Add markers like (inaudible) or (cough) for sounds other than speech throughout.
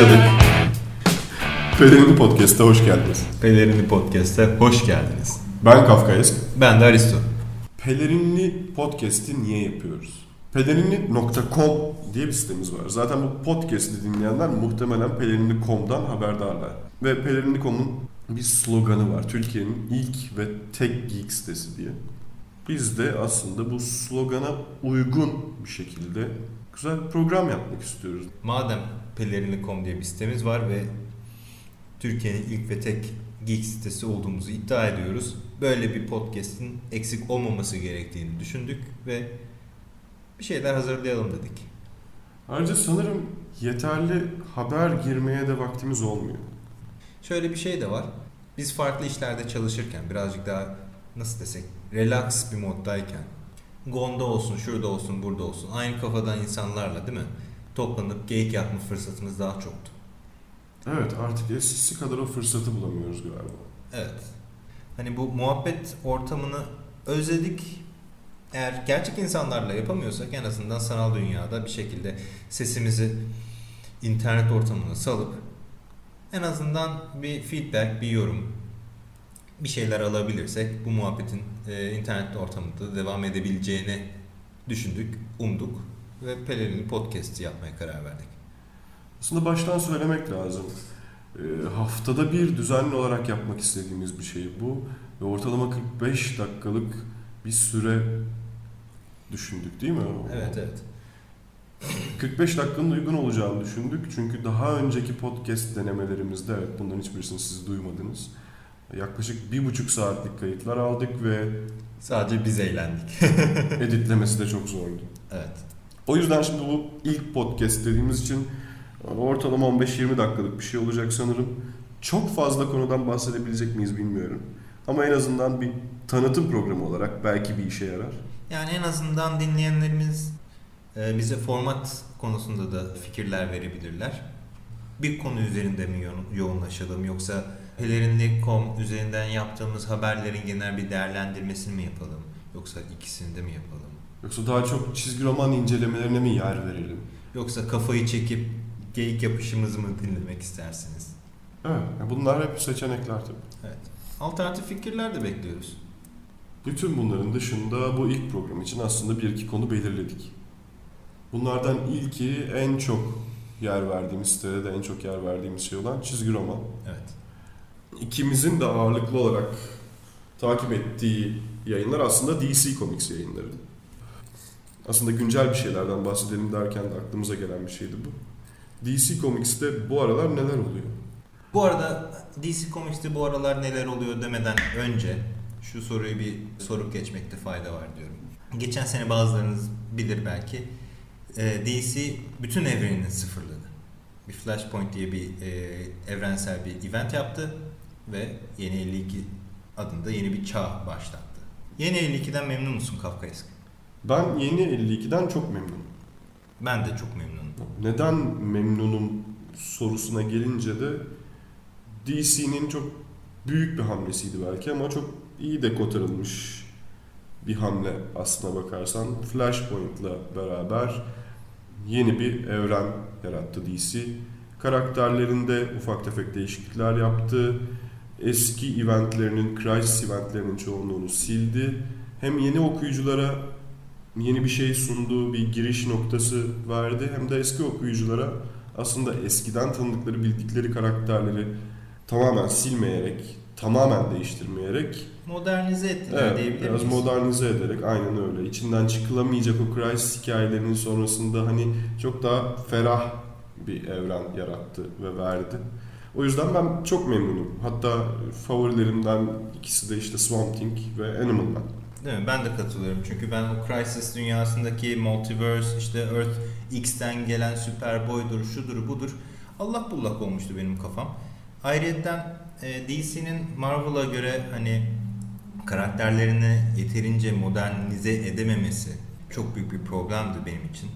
Başladık. Pelerini Podcast'a hoş geldiniz. Pelerinli Podcast'a hoş geldiniz. Ben Kafkaesk. Ben de Aristo. Pelerinli Podcast'i niye yapıyoruz? Pelerinli.com diye bir sitemiz var. Zaten bu podcast'i dinleyenler muhtemelen Pelerinli.com'dan haberdarlar. Ve Pelerinli.com'un bir sloganı var. Türkiye'nin ilk ve tek geek sitesi diye. Biz de aslında bu slogana uygun bir şekilde güzel bir program yapmak istiyoruz. Madem Pelerinli.com diye bir sitemiz var ve Türkiye'nin ilk ve tek geek sitesi olduğumuzu iddia ediyoruz. Böyle bir podcast'in eksik olmaması gerektiğini düşündük ve bir şeyler hazırlayalım dedik. Ayrıca sanırım yeterli haber girmeye de vaktimiz olmuyor. Şöyle bir şey de var. Biz farklı işlerde çalışırken birazcık daha nasıl desek relax bir moddayken Gonda olsun, şurada olsun, burada olsun aynı kafadan insanlarla değil mi? Toplanıp geyik yapma fırsatımız daha çoktu. Evet artık eskisi kadar o fırsatı bulamıyoruz galiba. Evet. Hani bu muhabbet ortamını özledik. Eğer gerçek insanlarla yapamıyorsak en azından sanal dünyada bir şekilde sesimizi internet ortamına salıp en azından bir feedback, bir yorum, bir şeyler alabilirsek bu muhabbetin e, internet ortamında devam edebileceğini düşündük, umduk ve Pelerinli Podcast'i yapmaya karar verdik. Aslında baştan söylemek lazım. Ee, haftada bir düzenli olarak yapmak istediğimiz bir şey bu. Ve ortalama 45 dakikalık bir süre düşündük değil mi? Evet, evet. 45 dakikanın uygun olacağını düşündük. Çünkü daha önceki podcast denemelerimizde, evet bunların hiçbirisini siz duymadınız. Yaklaşık bir buçuk saatlik kayıtlar aldık ve Sadece biz eğlendik. (laughs) editlemesi de çok zordu. evet. O yüzden şimdi bu ilk podcast dediğimiz için ortalama 15-20 dakikalık bir şey olacak sanırım. Çok fazla konudan bahsedebilecek miyiz bilmiyorum. Ama en azından bir tanıtım programı olarak belki bir işe yarar. Yani en azından dinleyenlerimiz e, bize format konusunda da fikirler verebilirler. Bir konu üzerinde mi yo- yoğunlaşalım yoksa pelerinli.com üzerinden yaptığımız haberlerin genel bir değerlendirmesini mi yapalım? Yoksa ikisini de mi yapalım? Yoksa daha çok çizgi roman incelemelerine mi yer verelim? Yoksa kafayı çekip geyik yapışımızı mı dinlemek istersiniz? Evet, yani bunlar hep seçenekler tabii. Evet. Alternatif fikirler de bekliyoruz. Bütün bunların dışında bu ilk program için aslında bir iki konu belirledik. Bunlardan ilki en çok yer verdiğimiz sitede de en çok yer verdiğimiz şey olan çizgi roman. Evet. İkimizin de ağırlıklı olarak takip ettiği yayınlar aslında DC Comics yayınları. Aslında güncel bir şeylerden bahsedelim derken de aklımıza gelen bir şeydi bu. DC Comics'te bu aralar neler oluyor? Bu arada DC Comics'te bu aralar neler oluyor demeden önce şu soruyu bir sorup geçmekte fayda var diyorum. Geçen sene bazılarınız bilir belki e, DC bütün evrenini sıfırladı. Bir Flashpoint diye bir e, evrensel bir event yaptı ve Yeni 52 adında yeni bir çağ başlattı. Yeni 52'den memnun musun Kafkaesk? Ben yeni 52'den çok memnunum. Ben de çok memnunum. Neden memnunum sorusuna gelince de DC'nin çok büyük bir hamlesiydi belki ama çok iyi de kotarılmış bir hamle aslına bakarsan. Flashpoint'la beraber yeni bir evren yarattı DC. Karakterlerinde ufak tefek değişiklikler yaptı. Eski eventlerinin, Crisis eventlerinin çoğunluğunu sildi. Hem yeni okuyuculara yeni bir şey sunduğu bir giriş noktası verdi hem de eski okuyuculara aslında eskiden tanıdıkları bildikleri karakterleri tamamen silmeyerek, tamamen değiştirmeyerek Modernize ettiler evet, diyebilir biraz miyiz? modernize ederek aynen öyle. İçinden çıkılamayacak o Crisis hikayelerinin sonrasında hani çok daha ferah bir evren yarattı ve verdi. O yüzden ben çok memnunum. Hatta favorilerimden ikisi de işte Swamp Thing ve Animal Man. Değil mi? Ben de katılıyorum. Çünkü ben o Crisis dünyasındaki multiverse, işte Earth X'ten gelen Superboy'dur, şudur budur. Allah bullak olmuştu benim kafam. Ayrıca e, DC'nin Marvel'a göre hani karakterlerini yeterince modernize edememesi çok büyük bir problemdi benim için.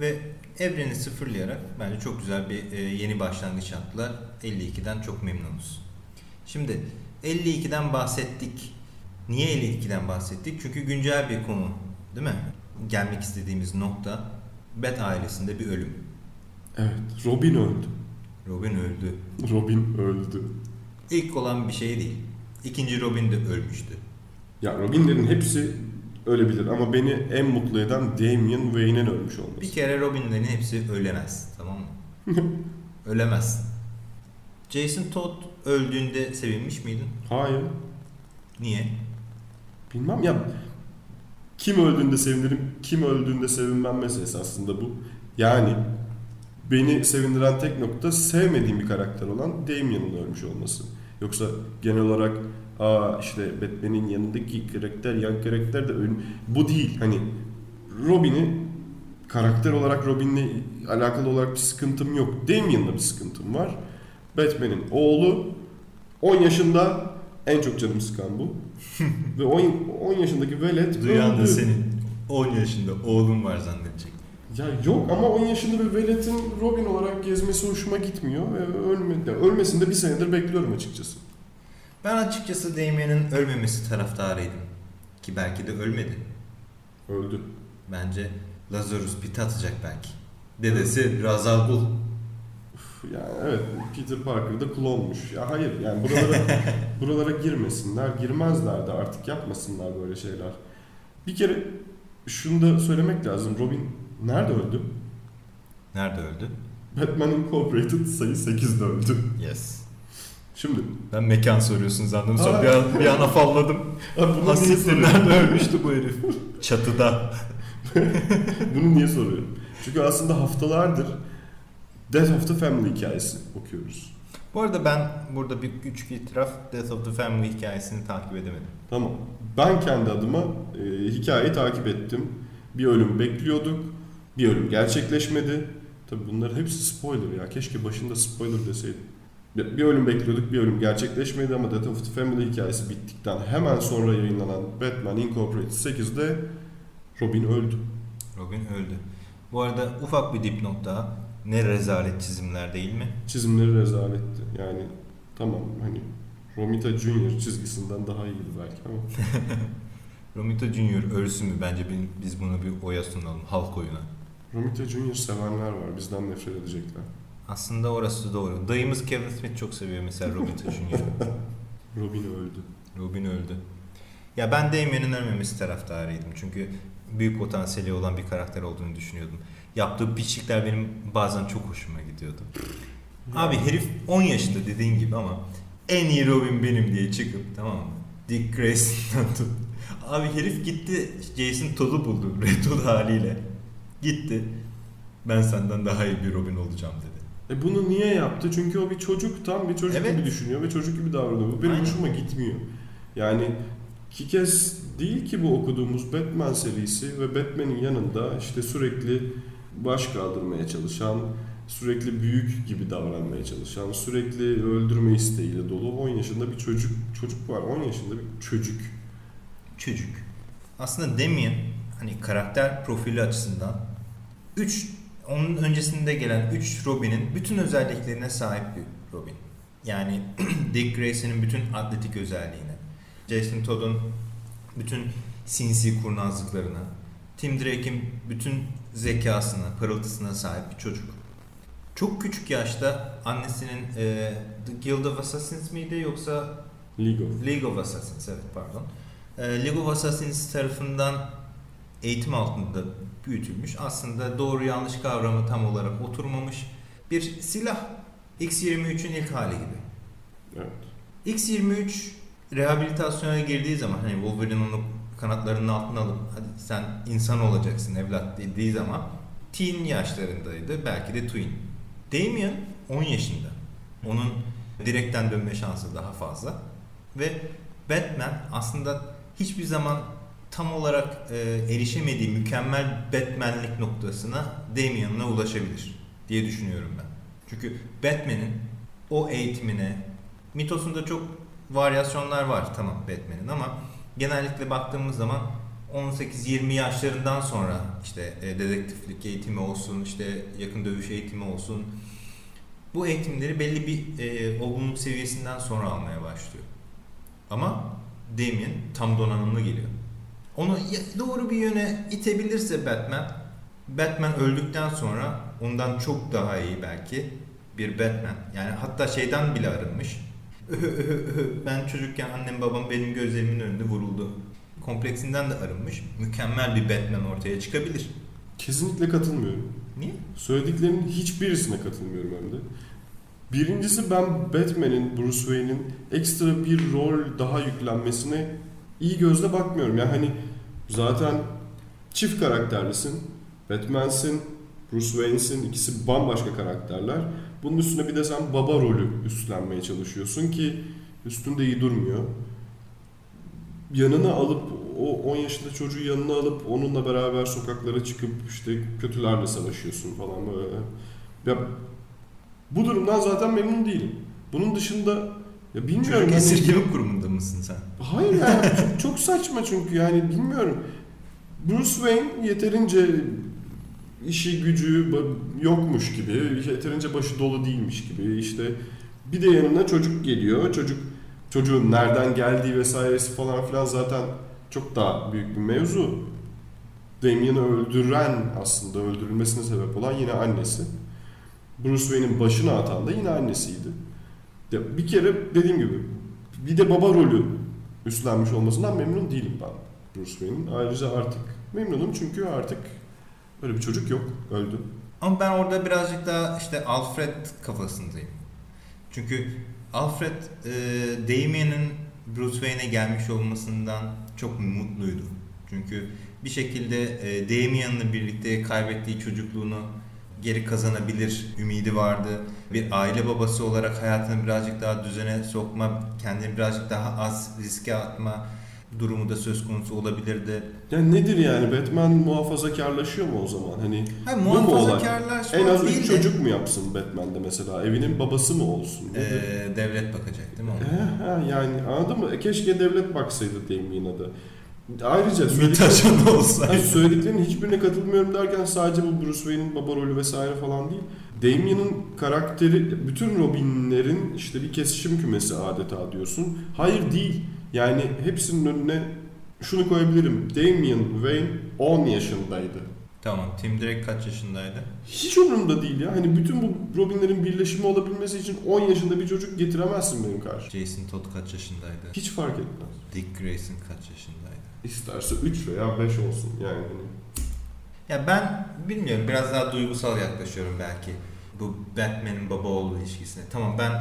Ve evreni sıfırlayarak bence çok güzel bir e, yeni başlangıç yaptılar. 52'den çok memnunuz. Şimdi 52'den bahsettik. Niye 52'den bahsettik? Çünkü güncel bir konu değil mi? Gelmek istediğimiz nokta Bat ailesinde bir ölüm. Evet, Robin öldü. Robin öldü. Robin öldü. İlk olan bir şey değil. İkinci Robin de ölmüştü. Ya Robinlerin hepsi ölebilir ama beni en mutlu eden Damian Wayne'in ölmüş olması. Bir kere Robin'lerin hepsi ölemez. Tamam mı? (laughs) Ölemezsin. Jason Todd öldüğünde sevinmiş miydin? Hayır. Niye? Bilmem ya. Kim öldüğünde sevinirim, kim öldüğünde sevinmem meselesi aslında bu. Yani beni sevindiren tek nokta sevmediğim bir karakter olan Damian'ın ölmüş olması. Yoksa genel olarak aa işte Batman'in yanındaki karakter, yan karakter de ölüm. Bu değil. Hani Robin'i karakter olarak Robin'le alakalı olarak bir sıkıntım yok. Damian'la bir sıkıntım var. Batman'in oğlu 10 yaşında en çok canım sıkan bu. (laughs) Ve 10, 10 yaşındaki velet Duyan da öldü. senin 10 yaşında oğlun var zannedecek. Ya yok ama 10 yaşında bir veletin Robin olarak gezmesi hoşuma gitmiyor ve ölme, ya ölmesini de bir senedir bekliyorum açıkçası. Ben açıkçası Damien'in ölmemesi taraftarıydım. Ki belki de ölmedi. Öldü. Bence Lazarus pit atacak belki. Dedesi Ra's al Ghul. Üf, Yani evet Peter Parker da klonmuş. Ya hayır yani buralara (laughs) buralara girmesinler, girmezler de artık yapmasınlar böyle şeyler. Bir kere şunu da söylemek lazım. Robin nerede öldü? Nerede öldü? Batman Incorporated sayı 8'de öldü. Yes. Şimdi Ben mekan soruyorsun sandım. Sonra bir an, bir an afalladım. (laughs) Soruyorum? nerede ölmüştü bu herif? (laughs) Çatıda. Bunu niye soruyorum? Çünkü aslında haftalardır Death of the Family hikayesi okuyoruz. Bu arada ben burada bir küçük itiraf Death of the Family hikayesini takip edemedim. Tamam. Ben kendi adıma e, hikayeyi takip ettim. Bir ölüm bekliyorduk. Bir ölüm gerçekleşmedi. Tabi bunların hepsi spoiler ya. Keşke başında spoiler deseydim. Bir, bir ölüm bekliyorduk, bir ölüm gerçekleşmedi ama Death of the Family hikayesi bittikten hemen sonra yayınlanan Batman Incorporated 8'de Robin öldü. Robin öldü. Bu arada ufak bir dipnot daha. Ne rezalet çizimler değil mi? Çizimleri rezaletti. Yani tamam hani Romita Junior çizgisinden daha iyiydi belki ama (laughs) Romita Junior ölsün mü? Bence bi- biz bunu bir oya sunalım. Halk oyuna. Romita Junior sevenler var. Bizden nefret edecekler. Aslında orası doğru. Dayımız Kevin Smith çok seviyor mesela Romita Junior. (laughs) Robin öldü. Robin öldü. Ya ben Damien'in ölmemesi taraftarıydım. Çünkü büyük potansiyeli olan bir karakter olduğunu düşünüyordum. Yaptığı piçlikler benim bazen çok hoşuma gidiyordu. Abi herif 10 yaşında dediğin gibi ama en iyi Robin benim diye çıkıp tamam mı? Dick Grayson'dan (laughs) tut. Abi herif gitti Jason Todd'u buldu (laughs) Red Hood haliyle. Gitti. Ben senden daha iyi bir Robin olacağım dedi. E bunu niye yaptı? Çünkü o bir çocuk, tam bir çocuk Evet. gibi düşünüyor ve çocuk gibi davranıyor. Bu benim Aynen. hoşuma gitmiyor. Yani iki kez değil ki bu okuduğumuz Batman serisi ve Batman'in yanında işte sürekli baş kaldırmaya çalışan, sürekli büyük gibi davranmaya çalışan, sürekli öldürme isteğiyle dolu 10 yaşında bir çocuk çocuk var. 10 yaşında bir çocuk. Çocuk. Aslında Damien hani karakter profili açısından 3 onun öncesinde gelen 3 Robin'in bütün özelliklerine sahip bir Robin. Yani (clears throat) Dick Grayson'ın bütün atletik özelliğine, Jason Todd'un bütün sinsi kurnazlıklarına, Tim Drake'in bütün zekasına, pırıltısına sahip bir çocuk. Çok küçük yaşta annesinin e, The Guild of Assassins miydi yoksa League of. League of Assassins evet pardon. Ee, League of Assassins tarafından eğitim altında büyütülmüş. Aslında doğru yanlış kavramı tam olarak oturmamış bir silah. X-23'ün ilk hali gibi. Evet. X-23 rehabilitasyona girdiği zaman hani Wolverine onu kanatlarının altına alıp hadi sen insan olacaksın evlat dediği zaman teen yaşlarındaydı. Belki de twin. Damien 10 yaşında. Onun direkten dönme şansı daha fazla. Ve Batman aslında hiçbir zaman tam olarak e, erişemediği mükemmel Batman'lik noktasına Damien'la ulaşabilir diye düşünüyorum ben. Çünkü Batman'in o eğitimine mitosunda çok varyasyonlar var tamam Batman'in ama genellikle baktığımız zaman 18-20 yaşlarından sonra işte e, dedektiflik eğitimi olsun, işte yakın dövüş eğitimi olsun. Bu eğitimleri belli bir e, olgunluk seviyesinden sonra almaya başlıyor. Ama Damien tam donanımlı geliyor. Onu doğru bir yöne itebilirse Batman, Batman öldükten sonra ondan çok daha iyi belki bir Batman. Yani hatta şeyden bile arınmış. Ben çocukken annem babam benim gözlerimin önünde vuruldu. Kompleksinden de arınmış. Mükemmel bir Batman ortaya çıkabilir. Kesinlikle katılmıyorum. Niye? Söylediklerinin hiçbirisine katılmıyorum hem de. Birincisi ben Batman'in, Bruce Wayne'in ekstra bir rol daha yüklenmesine iyi gözle bakmıyorum. Yani hani zaten çift karakterlisin. Batman'sin, Bruce Wayne'sin. ikisi bambaşka karakterler. Bunun üstüne bir de sen baba rolü üstlenmeye çalışıyorsun ki üstünde iyi durmuyor. Yanına alıp o 10 yaşında çocuğu yanına alıp onunla beraber sokaklara çıkıp işte kötülerle savaşıyorsun falan böyle. Ya bu durumdan zaten memnun değilim. Bunun dışında ya bilmiyorum. Çocuk hani- esirgeme kurumunda mısın sen? Hayır ya (laughs) çok, çok saçma çünkü yani bilmiyorum. Bruce Wayne yeterince işi gücü yokmuş gibi, yeterince başı dolu değilmiş gibi işte bir de yanına çocuk geliyor. Çocuk çocuğun nereden geldiği vesairesi falan filan zaten çok daha büyük bir mevzu. Damien'i öldüren aslında öldürülmesine sebep olan yine annesi. Bruce Wayne'in başına atan da yine annesiydi. Ya bir kere dediğim gibi bir de baba rolü üstlenmiş olmasından memnun değilim ben Bruce Wayne'in. Ayrıca artık memnunum çünkü artık böyle bir çocuk yok. Öldü. Ama ben orada birazcık daha işte Alfred kafasındayım. Çünkü Alfred e, Damien'in Bruce Wayne'e gelmiş olmasından çok mutluydu. Çünkü bir şekilde e, Damien'le birlikte kaybettiği çocukluğunu geri kazanabilir ümidi vardı. Bir aile babası olarak hayatını birazcık daha düzene sokma, kendini birazcık daha az riske atma durumu da söz konusu olabilirdi. Yani nedir yani Batman muhafazakarlaşıyor mu o zaman? Hani Hayır, Bu mu olay? en az değil üç de, çocuk mu yapsın Batman'de mesela? Evinin babası mı olsun? Nedir? e, devlet bakacak değil mi ona? He, he, yani anladın mı? E, keşke devlet baksaydı Damien'a da. Ayrıca Mitaşan söylediklerin, olsaydı. Söylediklerinin hiçbirine katılmıyorum derken sadece bu Bruce Wayne'in baba rolü vesaire falan değil. Damien'in karakteri bütün Robin'lerin işte bir kesişim kümesi adeta diyorsun. Hayır değil. Yani hepsinin önüne şunu koyabilirim. Damien Wayne 10 yaşındaydı. Tamam. Tim Drake kaç yaşındaydı? Hiç umurumda değil ya. Hani bütün bu Robin'lerin birleşimi olabilmesi için 10 yaşında bir çocuk getiremezsin benim karşıma. Jason Todd kaç yaşındaydı? Hiç fark etmez. Dick Grayson kaç yaşındaydı? İsterse 3 veya 5 olsun yani. Ya ben bilmiyorum biraz daha duygusal yaklaşıyorum belki bu Batman'in baba oğlu ilişkisine. Tamam ben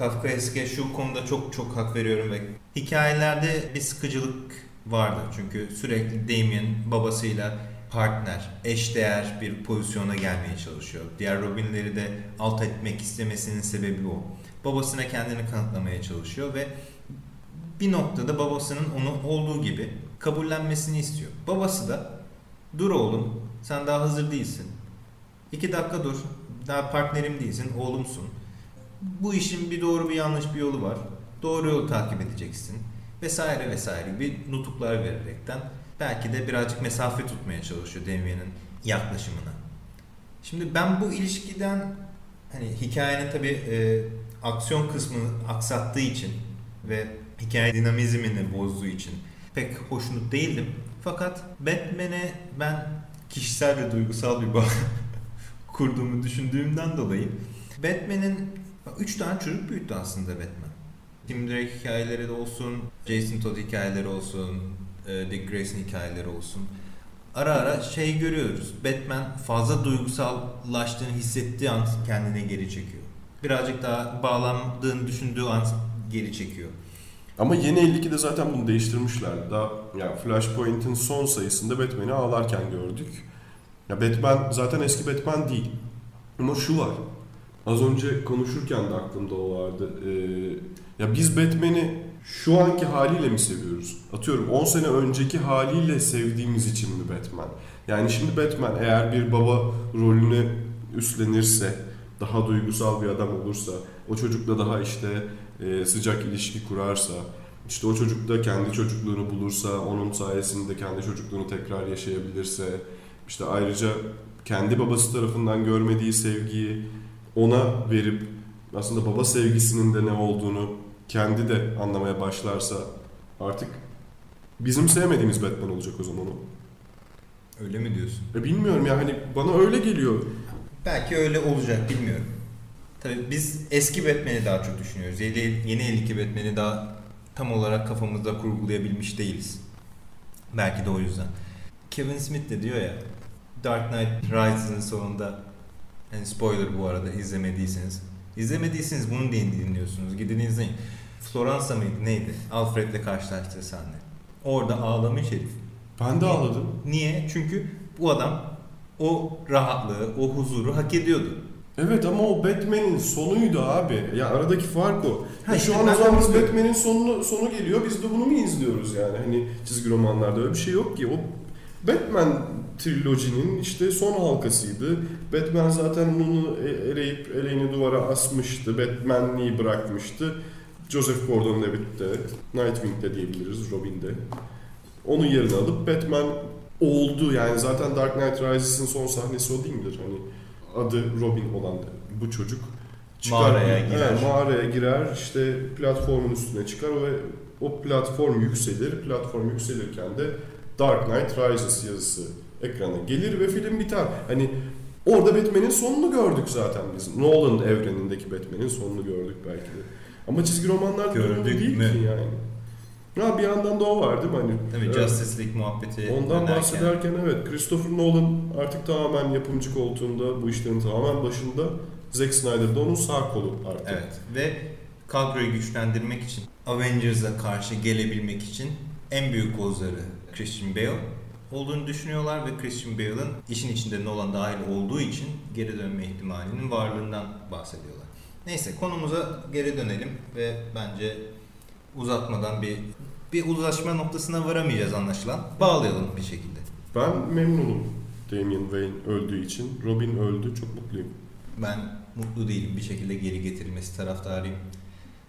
Kafkaeske şu konuda çok çok hak veriyorum ve hikayelerde bir sıkıcılık vardı. Çünkü sürekli Damien babasıyla partner, eşdeğer bir pozisyona gelmeye çalışıyor. Diğer Robin'leri de alt etmek istemesinin sebebi o. Babasına kendini kanıtlamaya çalışıyor ve bir noktada babasının onu olduğu gibi kabullenmesini istiyor. Babası da dur oğlum sen daha hazır değilsin. İki dakika dur. Daha partnerim değilsin, oğlumsun. Bu işin bir doğru bir yanlış bir yolu var. Doğru yolu takip edeceksin. Vesaire vesaire gibi nutuklar vererekten belki de birazcık mesafe tutmaya çalışıyor Damien'in yaklaşımına. Şimdi ben bu ilişkiden hani hikayenin tabi e, aksiyon kısmını aksattığı için ve hikaye dinamizmini bozduğu için pek hoşnut değildim. Fakat Batman'e ben kişisel ve duygusal bir bağ (laughs) kurduğumu düşündüğümden dolayı Batman'in 3 tane çocuk büyüttü aslında Batman. Tim Drake hikayeleri de olsun, Jason Todd hikayeleri olsun, e, Dick Grayson hikayeleri olsun. Ara ara şey görüyoruz. Batman fazla duygusallaştığını hissettiği an kendine geri çekiyor. Birazcık daha bağlandığını düşündüğü an geri çekiyor. Ama yeni 52'de zaten bunu değiştirmişler. Daha yani Flashpoint'in son sayısında Batman'i ağlarken gördük. Ya Batman zaten eski Batman değil. Ama şu var. Az önce konuşurken de aklımda o vardı. Ee, ya biz Batman'i şu anki haliyle mi seviyoruz? Atıyorum 10 sene önceki haliyle sevdiğimiz için mi Batman? Yani şimdi Batman eğer bir baba rolünü üstlenirse, daha duygusal bir adam olursa, o çocukla daha işte e, sıcak ilişki kurarsa, işte o çocuk da kendi çocukluğunu bulursa, onun sayesinde kendi çocukluğunu tekrar yaşayabilirse, işte ayrıca kendi babası tarafından görmediği sevgiyi ona verip aslında baba sevgisinin de ne olduğunu kendi de anlamaya başlarsa artık bizim sevmediğimiz Batman olacak o zaman o. Öyle mi diyorsun? E bilmiyorum ya hani bana öyle geliyor. Belki öyle olacak bilmiyorum. Tabii biz eski Batman'i daha çok düşünüyoruz. Yeni, yeni 52 Batman'i daha tam olarak kafamızda kurgulayabilmiş değiliz. Belki de o yüzden. Kevin Smith de diyor ya Dark Knight Rises'ın sonunda yani spoiler bu arada izlemediyseniz. İzlemediyseniz bunu dinliyorsunuz. Gidin izleyin. Floransa mıydı neydi? Alfred'le karşılaştığı sahne. Orada ağlamış herif. Ben de ağladım. Niye? Çünkü bu adam o rahatlığı, o huzuru hak ediyordu. Evet ama o Batman'in sonuydu abi. Ya aradaki fark o. Ha işte şu an o zaman biz Batman'in sonu, sonu geliyor. Biz de bunu mu izliyoruz yani? Hani çizgi romanlarda öyle bir şey yok ki. O Batman trilojinin işte son halkasıydı. Batman zaten onu eleyip eleğini duvara asmıştı. Batman'liği bırakmıştı. Joseph Gordon-Levitt de, Nightwing de diyebiliriz, Robin de. Onun yerini alıp Batman oldu yani zaten Dark Knight Rises'in son sahnesi o değil midir? Hani adı Robin olan bu çocuk Mağaraya girer. He, mağaraya girer işte platformun üstüne çıkar ve o platform yükselir. Platform yükselirken de Dark Knight Rises yazısı ekrana gelir ve film biter. Hani orada Batman'in sonunu gördük zaten biz. Nolan evrenindeki Batman'in sonunu gördük belki de. Ama çizgi romanlarda Gördük değil mü? ki yani. Ha bir yandan da o var değil mi? Hani, Tabii evet. Justice League muhabbeti Ondan dönerken- bahsederken evet Christopher Nolan artık tamamen yapımcı koltuğunda bu işlerin tamamen başında Zack Snyder da onun sağ kolu artık. Evet ve kadroyu güçlendirmek için Avengers'a karşı gelebilmek için en büyük kozları Christian Bale olduğunu düşünüyorlar ve Christian Bale'ın işin içinde Nolan dahil olduğu için geri dönme ihtimalinin varlığından bahsediyorlar. Neyse konumuza geri dönelim ve bence uzatmadan bir bir uzlaşma noktasına varamayacağız anlaşılan. Bağlayalım bir şekilde. Ben memnunum Damian Wayne öldüğü için. Robin öldü çok mutluyum. Ben mutlu değilim bir şekilde geri getirilmesi taraftarıyım.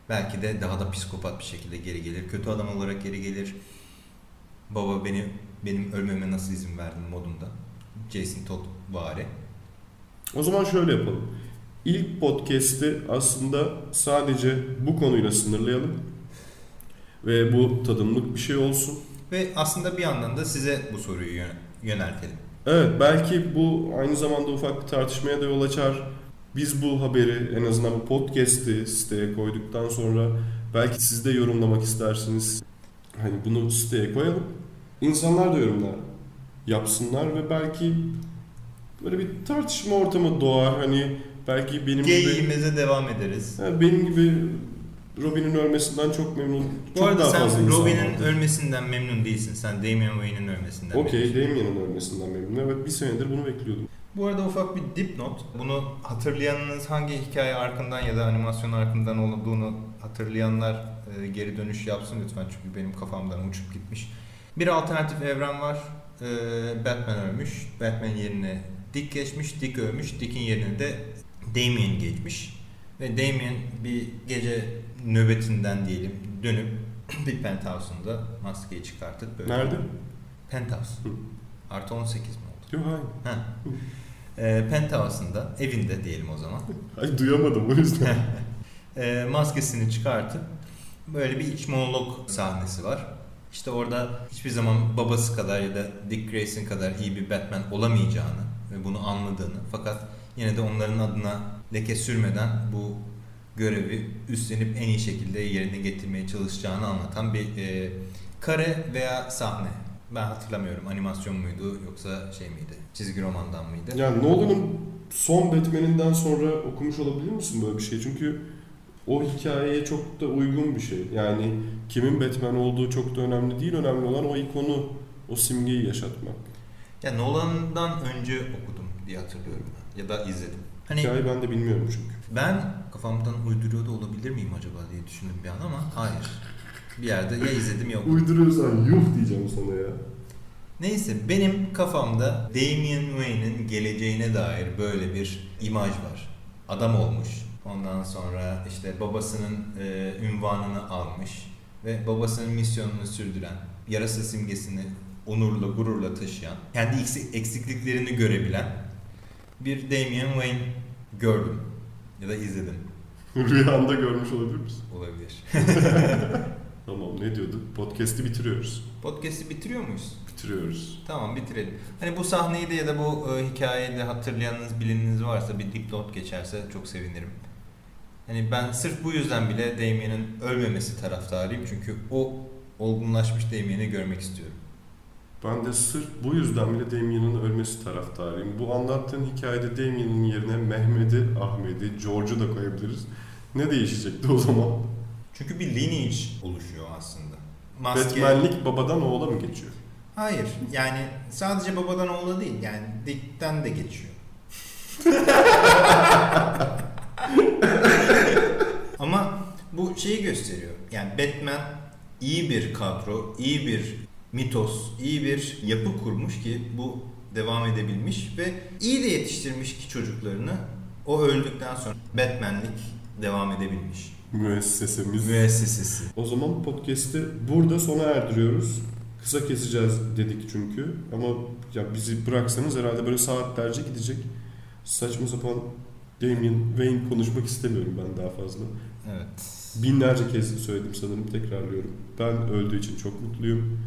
Belki de daha da psikopat bir şekilde geri gelir. Kötü adam olarak geri gelir. Baba beni benim ölmeme nasıl izin verdin modunda. Jason Todd vari. O zaman şöyle yapalım. İlk podcast'i aslında sadece bu konuyla sınırlayalım. Ve bu tadımlık bir şey olsun. Ve aslında bir yandan da size bu soruyu yön- yöneltelim. Evet belki bu aynı zamanda ufak bir tartışmaya da yol açar. Biz bu haberi en azından bu podcast'i siteye koyduktan sonra belki siz de yorumlamak istersiniz. Hani bunu siteye koyalım. İnsanlar da yorumlar yapsınlar ve belki böyle bir tartışma ortamı doğar. Hani belki benim gibi Geyiğimize devam ederiz. Ha, benim gibi Robin'in ölmesinden çok memnun. Bu çok arada daha sen fazla insan Robin'in ölmesinden memnun değilsin. Sen Damian Wayne'in ölmesinden Okey. Damian'ın ölmesinden memnunum. Evet, bir senedir bunu bekliyordum. Bu arada ufak bir dipnot. Bunu hatırlayanınız hangi hikaye arkından ya da animasyon arkından olduğunu hatırlayanlar e, geri dönüş yapsın lütfen çünkü benim kafamdan uçup gitmiş. Bir alternatif evren var. E, Batman ölmüş. Batman yerine Dick geçmiş. Dick ölmüş. Dick'in yerine de Damian geçmiş. Ve Damian bir gece nöbetinden diyelim dönüp (clears throat) bir penthouse'unda maskeyi çıkartıp böyle. Nerede? Penthouse. Hı. Artı 18 mi oldu? Yok hayır. Ha. E, penthouse'ında, evinde diyelim o zaman. (laughs) Ay duyamadım o yüzden. (laughs) E, maskesini çıkartıp böyle bir iç monolog sahnesi var. İşte orada hiçbir zaman babası kadar ya da Dick Grayson kadar iyi bir Batman olamayacağını ve bunu anladığını fakat yine de onların adına leke sürmeden bu görevi üstlenip en iyi şekilde yerine getirmeye çalışacağını anlatan bir e, kare veya sahne. Ben hatırlamıyorum animasyon muydu yoksa şey miydi çizgi romandan mıydı? yani Nolan'ın son Batman'inden sonra okumuş olabilir misin böyle bir şey? Çünkü o hikayeye çok da uygun bir şey. Yani kimin Batman olduğu çok da önemli değil. Önemli olan o ikonu, o simgeyi yaşatmak. Ya Nolan'dan önce okudum diye hatırlıyorum ben. Ya da izledim. Hani Hikayeyi ben de bilmiyorum çünkü. ben kafamdan uyduruyor da olabilir miyim acaba diye düşündüm bir an ama hayır. Bir yerde ya izledim ya okudum. Uyduruyorsan yuh diyeceğim sana ya. Neyse benim kafamda Damian Wayne'in geleceğine dair böyle bir imaj var. Adam olmuş. Ondan sonra işte babasının e, ünvanını almış ve babasının misyonunu sürdüren, yarasa simgesini onurla, gururla taşıyan, kendi eksik- eksikliklerini görebilen bir Damian Wayne gördüm ya da izledim (laughs) Rüyanda görmüş olabilir misin? olabilir. (laughs) Tamam ne diyorduk? Podcast'i bitiriyoruz. Podcast'i bitiriyor muyuz? Bitiriyoruz. Tamam bitirelim. Hani bu sahneyi de ya da bu e, hikayeyi de hatırlayanınız bileniniz varsa bir dipnot geçerse çok sevinirim. Hani ben sırf bu yüzden bile Damien'in ölmemesi taraftarıyım. Çünkü o olgunlaşmış Damien'i görmek istiyorum. Ben de sırf bu yüzden bile Damien'in ölmesi taraftarıyım. Bu anlattığın hikayede Damien'in yerine Mehmet'i, Ahmet'i, George'u da koyabiliriz. Ne değişecekti o zaman? Çünkü bir lineage oluşuyor aslında. Maske... Batman'lik babadan oğula mı geçiyor? Hayır. Yani sadece babadan oğula değil. Yani Dick'ten de geçiyor. (laughs) Ama bu şeyi gösteriyor. Yani Batman iyi bir kadro, iyi bir mitos, iyi bir yapı kurmuş ki bu devam edebilmiş ve iyi de yetiştirmiş ki çocuklarını o öldükten sonra Batman'lik devam edebilmiş. Müessesemiz. Müessesesi. O zaman podcast'i burada sona erdiriyoruz. Kısa keseceğiz dedik çünkü. Ama ya bizi bıraksanız herhalde böyle saatlerce gidecek. Saçma sapan Damien Wayne konuşmak istemiyorum ben daha fazla. Evet. Binlerce kez söyledim sanırım tekrarlıyorum. Ben öldüğü için çok mutluyum.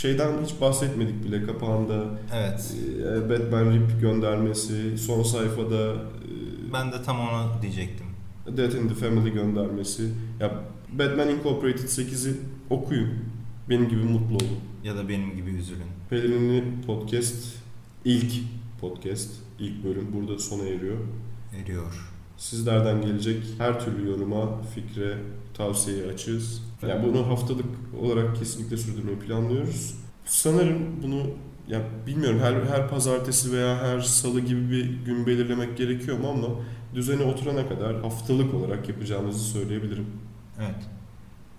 Şeyden hiç bahsetmedik bile kapağında. Evet. e, Batman Rip göndermesi, son sayfada e, Ben de tam onu diyecektim. Death in the Family göndermesi. Ya Batman Incorporated 8'i okuyun. Benim gibi mutlu olun. Ya da benim gibi üzülün. Pelerinli podcast ilk podcast, ilk bölüm burada sona eriyor. Eriyor. Sizlerden gelecek her türlü yoruma, fikre, tavsiyeye açığız. Yani bunu haftalık olarak kesinlikle sürdürmeyi planlıyoruz. Sanırım bunu ya bilmiyorum her her pazartesi veya her salı gibi bir gün belirlemek gerekiyor mu ama düzene oturana kadar haftalık olarak yapacağımızı söyleyebilirim. Evet.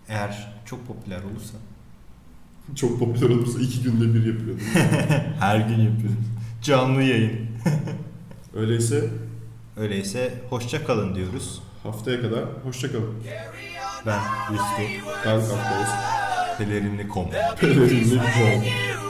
Eğer çok popüler olursa. Çok popüler olursa iki günde bir yapıyordum. (laughs) Her gün yapıyoruz. Canlı yayın. (laughs) Öyleyse Öyleyse hoşça kalın diyoruz. haftaya kadar hoşçakalın. Ben Yusuf. Ben. Pelerinli.com Pelerinli John. you